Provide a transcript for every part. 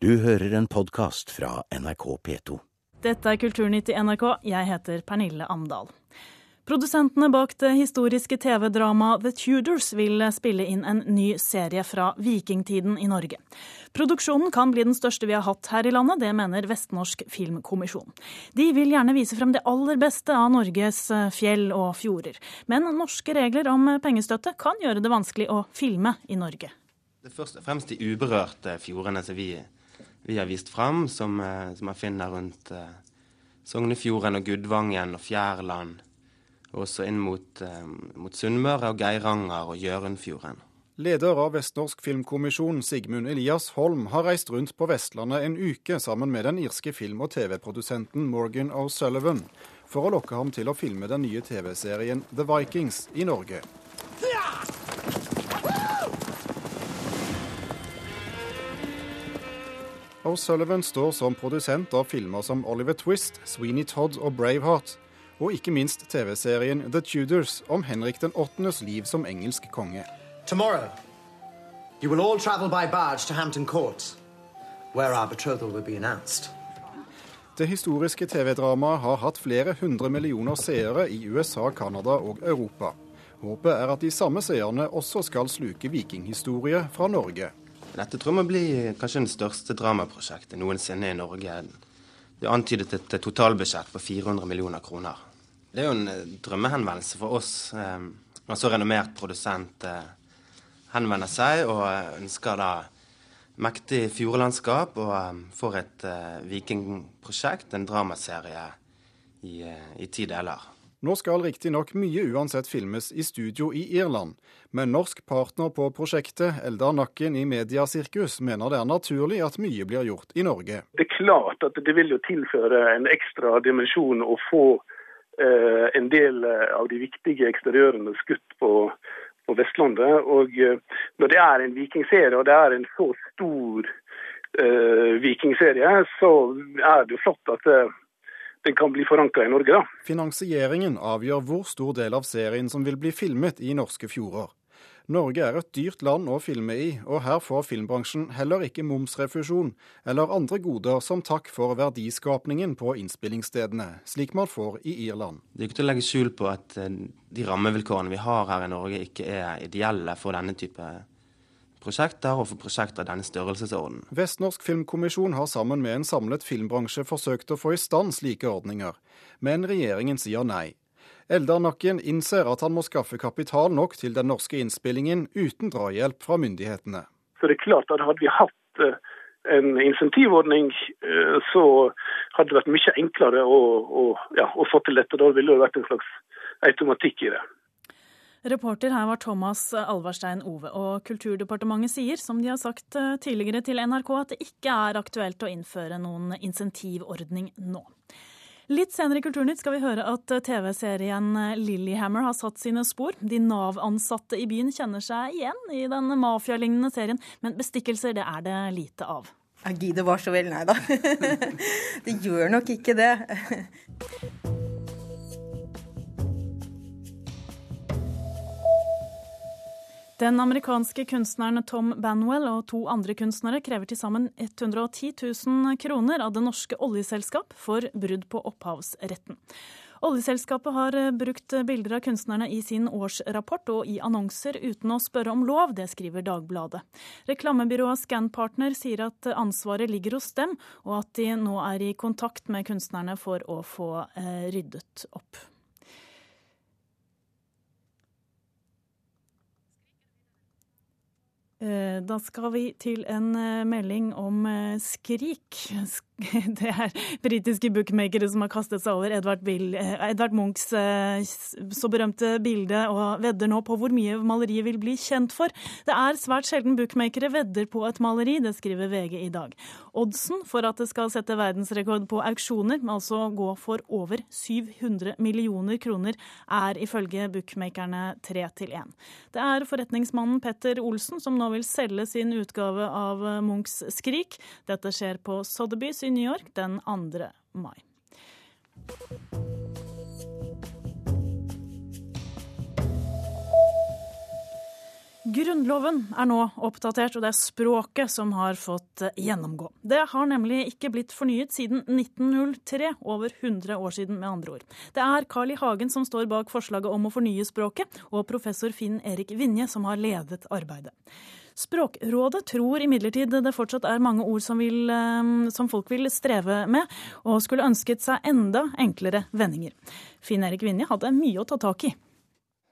Du hører en podkast fra NRK P2. Dette er Kulturnytt i NRK. Jeg heter Pernille Amdal. Produsentene bak det historiske TV-dramaet The Tudors vil spille inn en ny serie fra vikingtiden i Norge. Produksjonen kan bli den største vi har hatt her i landet, det mener Vestnorsk Filmkommisjon. De vil gjerne vise frem det aller beste av Norges fjell og fjorder. Men norske regler om pengestøtte kan gjøre det vanskelig å filme i Norge. Det er først og fremst de uberørte fjordene som vi vi har vist fram, som, eh, som man finner rundt eh, Sognefjorden og Gudvangen og Fjærland. Og også inn mot, eh, mot Sunnmøre og Geiranger og Hjørundfjorden. Leder av Vestnorsk filmkommisjon, Sigmund Elias Holm, har reist rundt på Vestlandet en uke sammen med den irske film- og TV-produsenten Morgan O'Sullivan for å lokke ham til å filme den nye TV-serien The Vikings i Norge. O'Sullivan står som produsent av filmer som Oliver Twist, Sweeney Todd og Braveheart, og ikke minst TV-serien The Tudors om Henrik den åttendes liv som engelsk konge. Tomorrow, you will all travel by barge to Hampton Court, where our betrothal will be announced. Det historiske TV-dramaet har hatt flere hundre millioner seere i USA, Canada og Europa. Håpet er at de samme seerne også skal sluke vikinghistorie fra Norge. Dette tror jeg blir kanskje det største dramaprosjektet noensinne i Norge. Det er antydet et totalbudsjett på 400 millioner kroner. Det er jo en eh, drømmehenvendelse for oss eh, når så renommert produsent eh, henvender seg og ønsker da mektig fjordlandskap og får et vikingprosjekt, en dramaserie, i, i ti deler. Nå skal riktignok mye uansett filmes i studio i Irland, men norsk partner på prosjektet, Eldar Nakken i Mediasirkus, mener det er naturlig at mye blir gjort i Norge. Det er klart at det vil jo tilføre en ekstra dimensjon å få eh, en del eh, av de viktige eksteriørene skutt på, på Vestlandet. Og eh, når det er en vikingserie, og det er en så stor eh, vikingserie, så er det jo flott at det den kan bli forankra i Norge. da. Finansieringen avgjør hvor stor del av serien som vil bli filmet i norske fjorder. Norge er et dyrt land å filme i, og her får filmbransjen heller ikke momsrefusjon eller andre goder som takk for verdiskapningen på innspillingsstedene, slik man får i Irland. Det er ikke til å legge skjul på at eh, de rammevilkårene vi har her i Norge, ikke er ideelle for denne type prosjekter og for prosjekter av denne størrelsesorden. Vestnorsk Filmkommisjon har sammen med en samlet filmbransje forsøkt å få i stand slike ordninger, men regjeringen sier nei. Eldar Nakken innser at han må skaffe kapital nok til den norske innspillingen uten drahjelp fra myndighetene. Så det er klart at Hadde vi hatt eh, en insentivordning, eh, så hadde det vært mye enklere å, å, ja, å få til dette. Da ville det vært en slags automatikk i det. Reporter her var Thomas Alvarstein Ove, og Kulturdepartementet sier, som de har sagt eh, tidligere til NRK, at det ikke er aktuelt å innføre noen insentivordning nå. Litt senere i Kulturnytt skal vi høre at TV-serien Lillyhammer har satt sine spor. De Nav-ansatte i byen kjenner seg igjen i den mafialignende serien, men bestikkelser det er det lite av. Jeg gidder var så vel, nei da. det gjør nok ikke det. Den amerikanske kunstneren Tom Banwell og to andre kunstnere krever til sammen 110 000 kroner av det norske oljeselskap for brudd på opphavsretten. Oljeselskapet har brukt bilder av kunstnerne i sin årsrapport og i annonser uten å spørre om lov, det skriver Dagbladet. Reklamebyrået Scanpartner sier at ansvaret ligger hos dem, og at de nå er i kontakt med kunstnerne for å få eh, ryddet opp. Da skal vi til en eh, melding om eh, Skrik. Det er britiske bookmakere som har kastet seg over Edvard, Bill, Edvard, Munchs så berømte bilde, og vedder nå på hvor mye maleriet vil bli kjent for. Det er svært sjelden bookmakere vedder på et maleri, det skriver VG i dag. Oddsen for at det skal sette verdensrekord på auksjoner, altså gå for over 700 millioner kroner, er ifølge bookmakerne 3 til 1. Det er forretningsmannen Petter Olsen som nå vil selge sin utgave av Munchs Skrik. Dette skjer på Sotheby's i New York den 2. mai. Grunnloven er nå oppdatert, og det er språket som har fått eh, gjennomgå. Det har nemlig ikke blitt fornyet siden 1903, over 100 år siden med andre ord. Det er Carl I. Hagen som står bak forslaget om å fornye språket, og professor Finn Erik Vinje som har ledet arbeidet. Språkrådet tror imidlertid det fortsatt er mange ord som, vil, eh, som, folk vil streve med, og skulle ønsket seg enda enklere vendinger. Finn Erik Vinje hadde mye å ta tak i.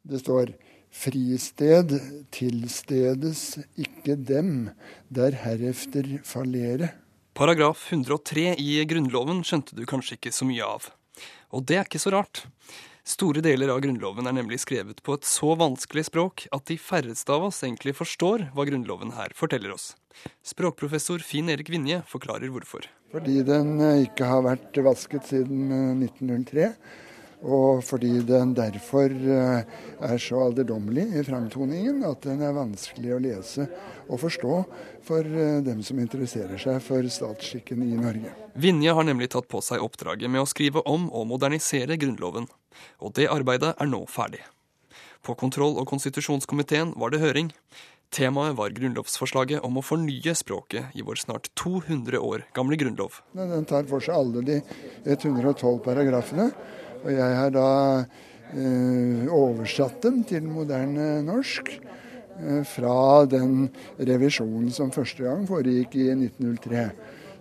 Det står Fristed tilstedes ikke dem, der herefter fallere. Paragraf 103 i Grunnloven skjønte du kanskje ikke så mye av. Og det er ikke så rart. Store deler av Grunnloven er nemlig skrevet på et så vanskelig språk at de færreste av oss egentlig forstår hva Grunnloven her forteller oss. Språkprofessor Finn Erik Vinje forklarer hvorfor. Fordi den ikke har vært vasket siden 1903 og fordi den derfor eh, er så alderdommelig i framtoningen at den er vanskelig å lese og forstå for eh, dem som interesserer seg for statsskikken i Norge. Vinje har nemlig tatt på seg oppdraget med å skrive om og modernisere Grunnloven. Og det arbeidet er nå ferdig. På kontroll- og konstitusjonskomiteen var det høring. Temaet var grunnlovsforslaget om å fornye språket i vår snart 200 år gamle grunnlov. Den tar for seg alle de 112 paragrafene og jeg har da eh, oversatt dem til moderne norsk eh, fra den revisjonen som første gang foregikk i 1903.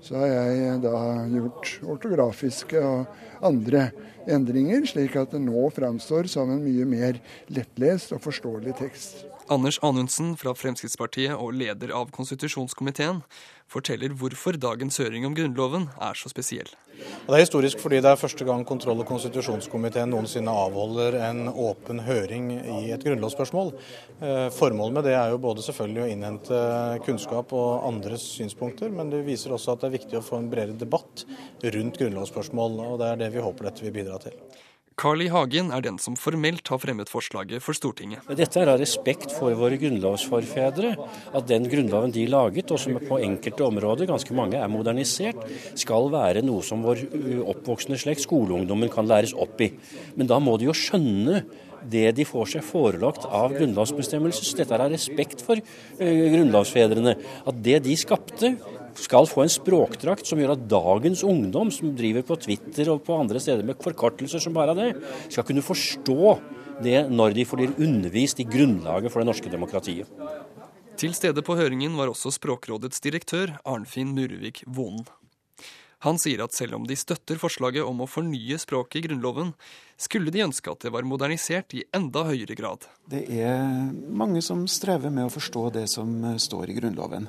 Så har jeg da gjort ortografiske og andre endringer, slik at det nå framstår som en mye mer lettlest og forståelig tekst. Anders Anundsen fra Fremskrittspartiet og leder av konstitusjonskomiteen forteller hvorfor dagens høring om Grunnloven er så spesiell. Det er historisk fordi det er første gang kontroll- og konstitusjonskomiteen noensinne avholder en åpen høring i et grunnlovsspørsmål. Eh, formålet med det er jo både selvfølgelig å innhente kunnskap og andres synspunkter, men det viser også at det er viktig å få en bredere debatt rundt grunnlovsspørsmål. og Det er det vi håper dette vil bidra til. Carl I. Hagen er den som formelt har fremmet forslaget for Stortinget. Dette er av respekt for våre grunnlovsforfedre. At den grunnloven de laget, og som på enkelte områder, ganske mange, er modernisert, skal være noe som vår oppvoksende slekt, skoleungdommen, kan læres opp i. Men da må de jo skjønne det de får seg forelagt av grunnlovsbestemmelser. Dette er av respekt for uh, grunnlovsfedrene. At det de skapte, skal få en språkdrakt som gjør at dagens ungdom, som driver på Twitter og på andre steder med forkortelser som bare det, skal kunne forstå det når de blir undervist i grunnlaget for det norske demokratiet. Til stede på høringen var også Språkrådets direktør Arnfinn Murvik Vonen. Han sier at selv om de støtter forslaget om å fornye språket i Grunnloven, skulle de ønske at det var modernisert i enda høyere grad. Det er mange som strever med å forstå det som står i Grunnloven.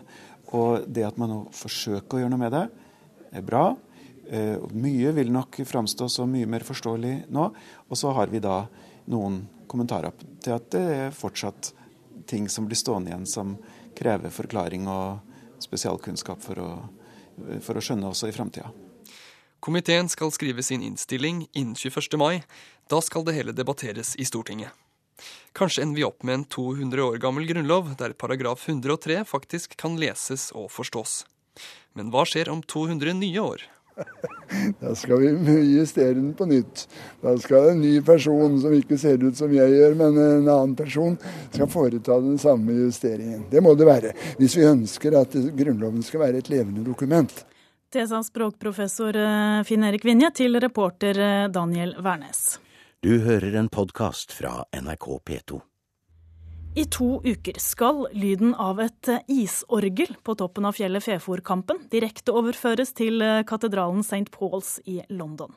Og det at man nå forsøker å gjøre noe med det, er bra. Eh, mye vil nok framstå som mye mer forståelig nå. Og så har vi da noen kommentarer til at det er fortsatt ting som blir stående igjen som krever forklaring og spesialkunnskap for å, for å skjønne også i framtida. Komiteen skal skrive sin innstilling innen 21. mai. Da skal det hele debatteres i Stortinget. Kanskje ender vi opp med en 200 år gammel grunnlov, der paragraf 103 faktisk kan leses og forstås. Men hva skjer om 200 nye år? Da skal vi justere den på nytt. Da skal en ny person, som ikke ser ut som jeg gjør, men en annen person, skal foreta den samme justeringen. Det må det være, hvis vi ønsker at Grunnloven skal være et levende dokument. Det sa språkprofessor eh, Finn Erik Vinje til reporter eh, Daniel Wærnes. Du hører en podkast fra NRK P2. I to uker skal lyden av et isorgel på toppen av fjellet Feforkampen direkte overføres til katedralen St. Pauls i London.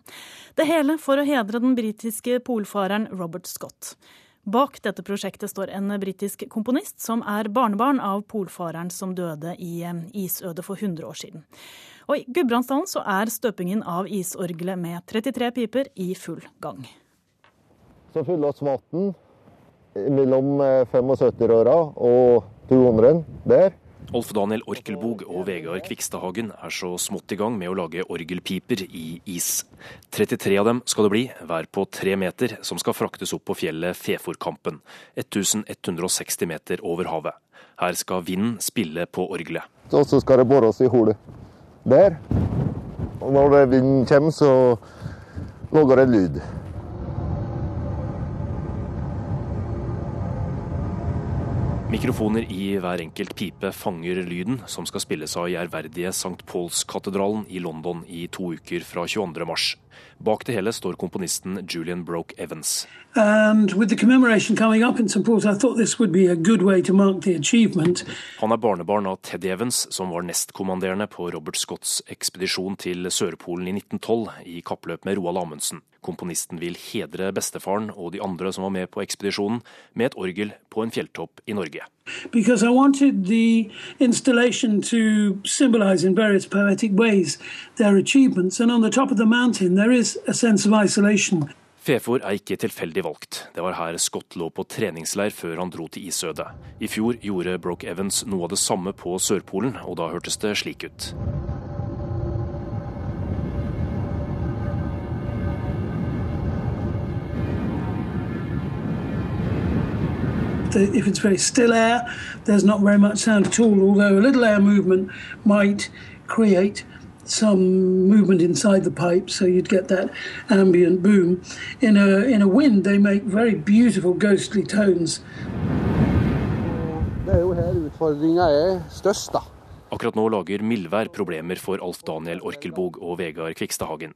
Det hele for å hedre den britiske polfareren Robert Scott. Bak dette prosjektet står en britisk komponist som er barnebarn av polfareren som døde i isødet for 100 år siden. Og I Gudbrandsdalen er støpingen av isorgelet med 33 piper i full gang som fyller oss vann mellom 75-åra og 200 der. Olf Daniel Orkelbog og Vegard Kvikstadhagen er så smått i gang med å lage orgelpiper i is. 33 av dem skal det bli, hver på tre meter, som skal fraktes opp på fjellet Feforkampen, 1160 meter over havet. Her skal vinden spille på orgelet. Og så skal det bores i hullet der. Og når vinden kommer, så lager det lyd. Mikrofoner i hver enkelt pipe fanger lyden som skal spilles av i ærverdige St. Pauls-katedralen i London i to uker fra 22. mars. Bak det hele står komponisten Julian Broke Evans. And with the commemoration coming up in St. Paul's, I thought this would be a good way to mark the achievement. Han er barnebarn av Teddy Evans, som var nestkommanderende på Robert Scotts ekspedisjon til Sørpolen i 1912 i kappløp med Roald Amundsen. Komponisten vil hedre bestefaren og de andre som var med på ekspedisjonen, med et orgel på en fjelltopp i Norge. Because I wanted the installation to symbolize in various poetic ways their achievements, and on the top of the mountain there is a sense of isolation. Fefor er ikke tilfeldig valgt. Det var her Scott lå på treningsleir før han dro til isødet. I fjor gjorde Broke Evans noe av det samme på Sørpolen, og da hørtes det slik ut. If it's very still air, there's not very much sound at all, although a little air movement might create some movement inside the pipe, so you'd get that ambient boom. In a, in a wind, they make very beautiful ghostly tones. Akkurat nå lager mildvær problemer for Alf Daniel Orkelbog og Vegard Kvikstadhagen.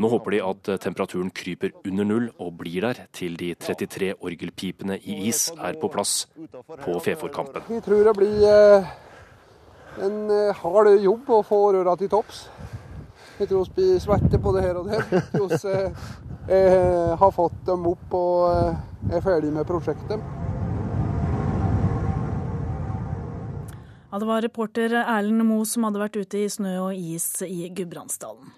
Nå håper de at temperaturen kryper under null og blir der til de 33 orgelpipene i is er på plass på Feforkampen. Vi tror det blir eh, en eh, hard jobb å få røra til topps. Jeg tror vi blir svette det her og der. Vi eh, har fått dem opp og er ferdig med prosjektet. Ja, det var reporter Erlend Moe som hadde vært ute i snø og is i Gudbrandsdalen.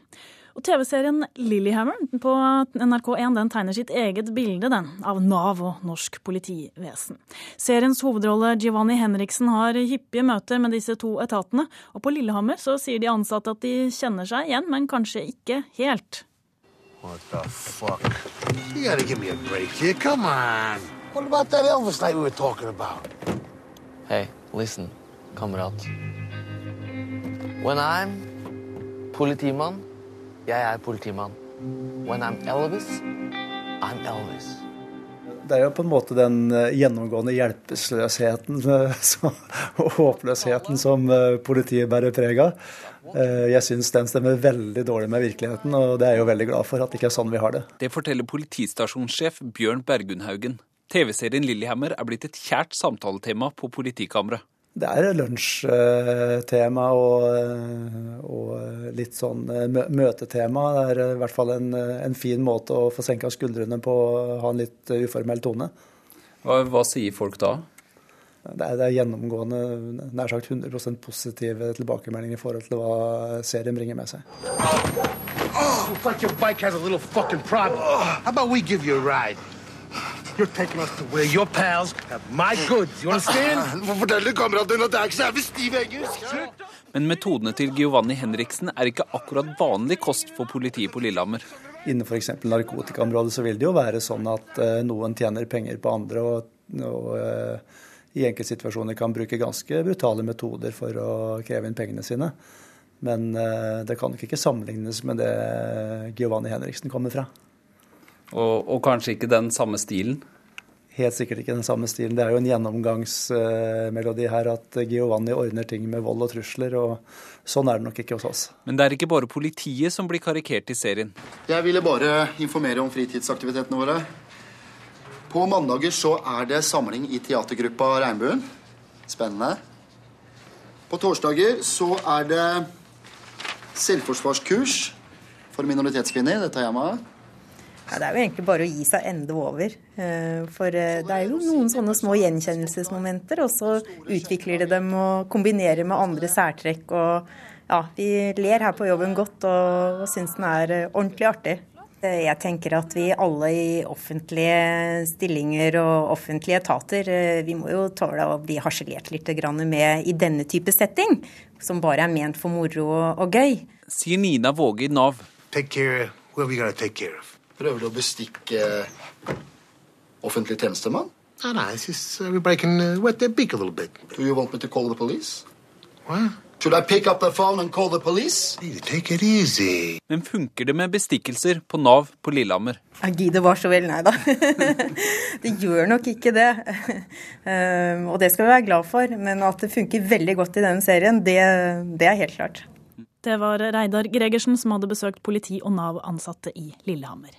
Og TV-serien Lillehammer på NRK1 den tegner sitt eget bilde den, av Nav og norsk politivesen. Seriens hovedrolle Giovanni Henriksen har hyppige møter med disse to etatene. Og på Lillehammer så sier de ansatte at de kjenner seg igjen, men kanskje ikke helt. What the fuck? You gotta give me a break here. Come on. What about that Elvis night we were talking about? Hey, listen, kamerat. When I'm politimann, jeg er politimann. When I'm Elvis, I'm Elvis. Det er jo på en måte den eh, gjennomgående hjelpeløsheten eh, og håpløsheten som eh, politiet bærer preg av. Eh, Jeg syns den stemmer veldig dårlig med virkeligheten, og det er jeg jo veldig glad for at det ikke er sånn vi har det. Det forteller politistasjonssjef Bjørn Bergunhaugen. TV-serien Lillehammer er blitt et kjært samtaletema på politikammeret. Det er lunsjtema og, eh, og litt sånn eh, møtetema. Det er i hvert fall en, en fin måte å få senka skuldrene på, ha en litt uformell tone. Hva, hva sier folk da? Det er, det er gjennomgående nær sagt 100% positive tilbakemeldinger i forhold til hva serien bringer med seg. Oh, like You're taking us to where your pals have my goods. You understand? Hvorfor forteller kameraten din at jeg er ikke så jævlig stiv engelsk? Men metodene til Giovanni Henriksen er ikke akkurat vanlig kost for politiet på Lillehammer. Innenfor f.eks. narkotikaområdet så vil det jo være sånn at eh, noen tjener penger på andre, og, og eh, i enkeltsituasjoner kan bruke ganske brutale metoder for å kreve inn pengene sine. Men eh, det kan nok ikke sammenlignes med det Giovanni Henriksen kommer fra. Og, og kanskje ikke den samme stilen? Helt sikkert ikke den samme stilen. Det er jo en gjennomgangsmelodi her at Giovanni ordner ting med vold og trusler, og sånn er det nok ikke hos oss. Men det er ikke bare politiet som blir karikert i serien. Jeg ville bare informere om fritidsaktivitetene våre. På mandager så er det samling i teatergruppa Regnbuen. Spennende. På torsdager så er det selvforsvarskurs for minoritetskvinner. Dette er jeg med. av. Ja, det er jo egentlig bare å gi seg ende over. Eh, For eh, det er jo noen sånne små gjenkjennelsesmomenter, og så utvikler de dem og kombinerer med andre særtrekk. Og ja, vi ler her på jobben godt og, syns den er eh, ordentlig artig. Jeg tenker at vi alle i offentlige stillinger og offentlige etater, vi må jo tåle å bli harselert litt med i denne type setting, som bare er ment for moro og, gøy. Sier Nina Våge i Nav. Take care are going gotta take care of. Prøver du å bestikke offentlig tjenestemann? No, no, it's just we're breaking uh, wet their beak a little bit. Do you want me to call the police? What? Should I pick up the phone and call the police? Take it easy. Men funker det med bestikkelser på Nav på Lillehammer? Gid det var så vel, nei da. det gjør nok ikke det. Um, og det skal vi være glad for. Men at det funker veldig godt i denne serien, det, det er helt klart. Det var Reidar Gregersen som hadde besøkt politi og Nav-ansatte i Lillehammer.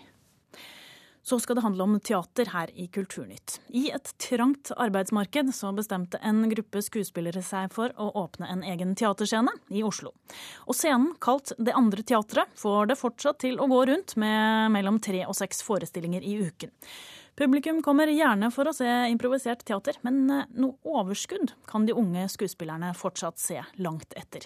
Så skal det handle om teater her i Kulturnytt. I et trangt arbeidsmarked så bestemte en gruppe skuespillere seg for å åpne en egen teaterscene i Oslo. Og scenen, kalt Det andre teatret, får det fortsatt til å gå rundt med mellom tre og seks forestillinger i uken. Publikum kommer gjerne for å se improvisert teater, men noe overskudd kan de unge skuespillerne fortsatt se langt etter.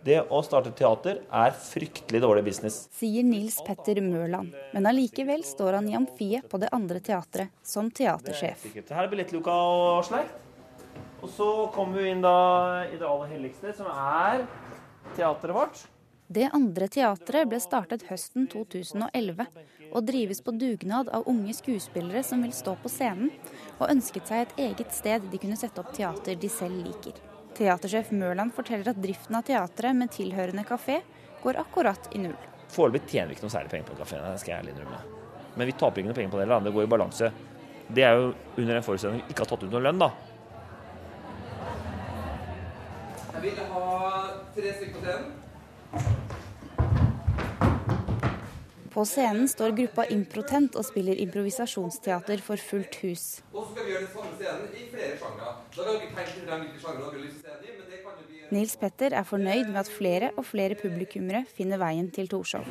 Det å starte teater er fryktelig dårlig business. Sier Nils Petter Mørland, men allikevel står han i amfiet på det andre teatret som teatersjef. Her er billettluka og slekt Og så kommer vi inn da i det aller helligste, som er teateret vårt. Det andre teatret ble startet høsten 2011 og drives på dugnad av unge skuespillere som vil stå på scenen, og ønsket seg et eget sted de kunne sette opp teater de selv liker. Teatersjef Mørland forteller at driften av teatret med tilhørende kafé går akkurat i null. Foreløpig tjener vi ikke noe særlig penger på kafeen, det skal jeg ærlig innrømme. Men vi taper ikke noe penger på det, eller det går i balanse. Det er jo under en forutsetning vi ikke har tatt ut noe lønn, da. Jeg vil ha tre stykker på scenen. På scenen står gruppa Improtent og spiller improvisasjonsteater for fullt hus. Og så skal vi gjøre den samme scenen i flere sjangre. Da kan vi tenke frem hvilke sjangre dere har lyst til å se i, men det kan jo bli Nils Petter er fornøyd med at flere og flere publikummere finner veien til Torshov.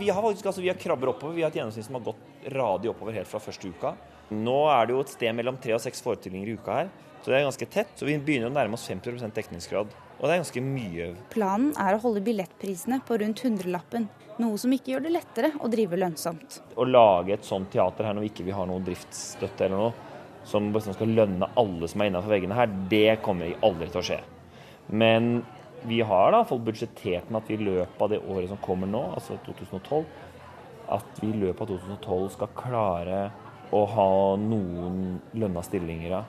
Vi har faktisk altså, vi har krabber oppover. Vi har et gjennomsnitt som har gått radig oppover helt fra første uka. Nå er det jo et sted mellom tre og seks forestillinger i uka her, så det er ganske tett. Så vi begynner å nærme oss 50% dekningsgrad. Og det er ganske mye. Planen er å holde billettprisene på rundt hundrelappen, noe som ikke gjør det lettere å drive lønnsomt. Å lage et sånt teater her når vi ikke har ha noe driftsstøtte eller noe, som skal lønne alle som er innenfor veggene her, det kommer aldri til å skje. Men vi har da fått budsjettert med at vi i løpet av det året som kommer nå, altså 2012, at vi i løpet av 2012 skal klare å ha noen lønna stillinger.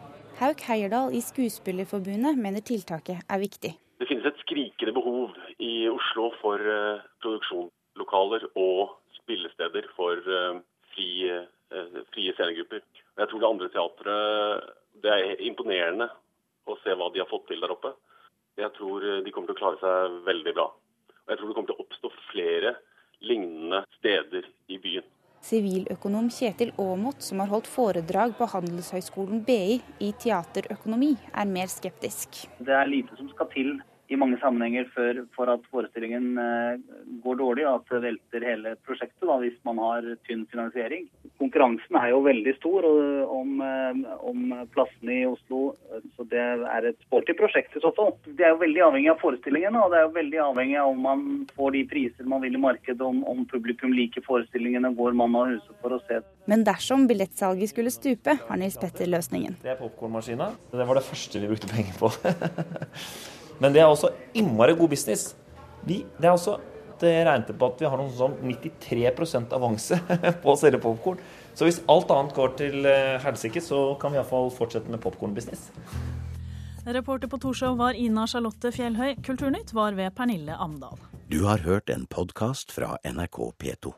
Hauk Heierdal i Skuespillerforbundet mener tiltaket er viktig. Det finnes et skrikende behov i Oslo for uh, produksjonslokaler og spillesteder for uh, frie, uh, frie scenegrupper. Jeg tror det andre teatret Det er imponerende å se hva de har fått til der oppe. Jeg tror de kommer til å klare seg veldig bra. Og jeg tror det kommer til å oppstå flere lignende steder i byen. Siviløkonom Kjetil Aamodt, som har holdt foredrag på Handelshøyskolen BI i teaterøkonomi, er mer skeptisk. Det er lite som skal til i mange sammenhenger for, for at forestillingen eh, går dårlig, og at det velter hele prosjektet da, hvis man har tynn finansiering. Konkurransen er jo veldig stor om, eh, om plassene i Oslo, så det er et sporty prosjekt i så fall. Det er jo veldig avhengig av forestillingen, og det er jo veldig avhengig av om man får de priser man vil i markedet, om, om publikum liker forestillingene, går mann av huset for å se. Men dersom billettsalget skulle stupe, har Nils Petter løsningen. Det er popkornmaskina. Det var det første vi brukte penger på. Men det er også innmari god business. Vi, det er også det regnet på at vi har noe sånn 93% avanse på å selge popkorn. Så hvis alt annet går til eh, helsike, så kan vi iallfall fortsette med popkornbusiness. Reporter på Torshov var Ina Charlotte Fjellhøy. Kulturnytt var ved Pernille Amdal. Du har hørt en podkast fra NRK P2.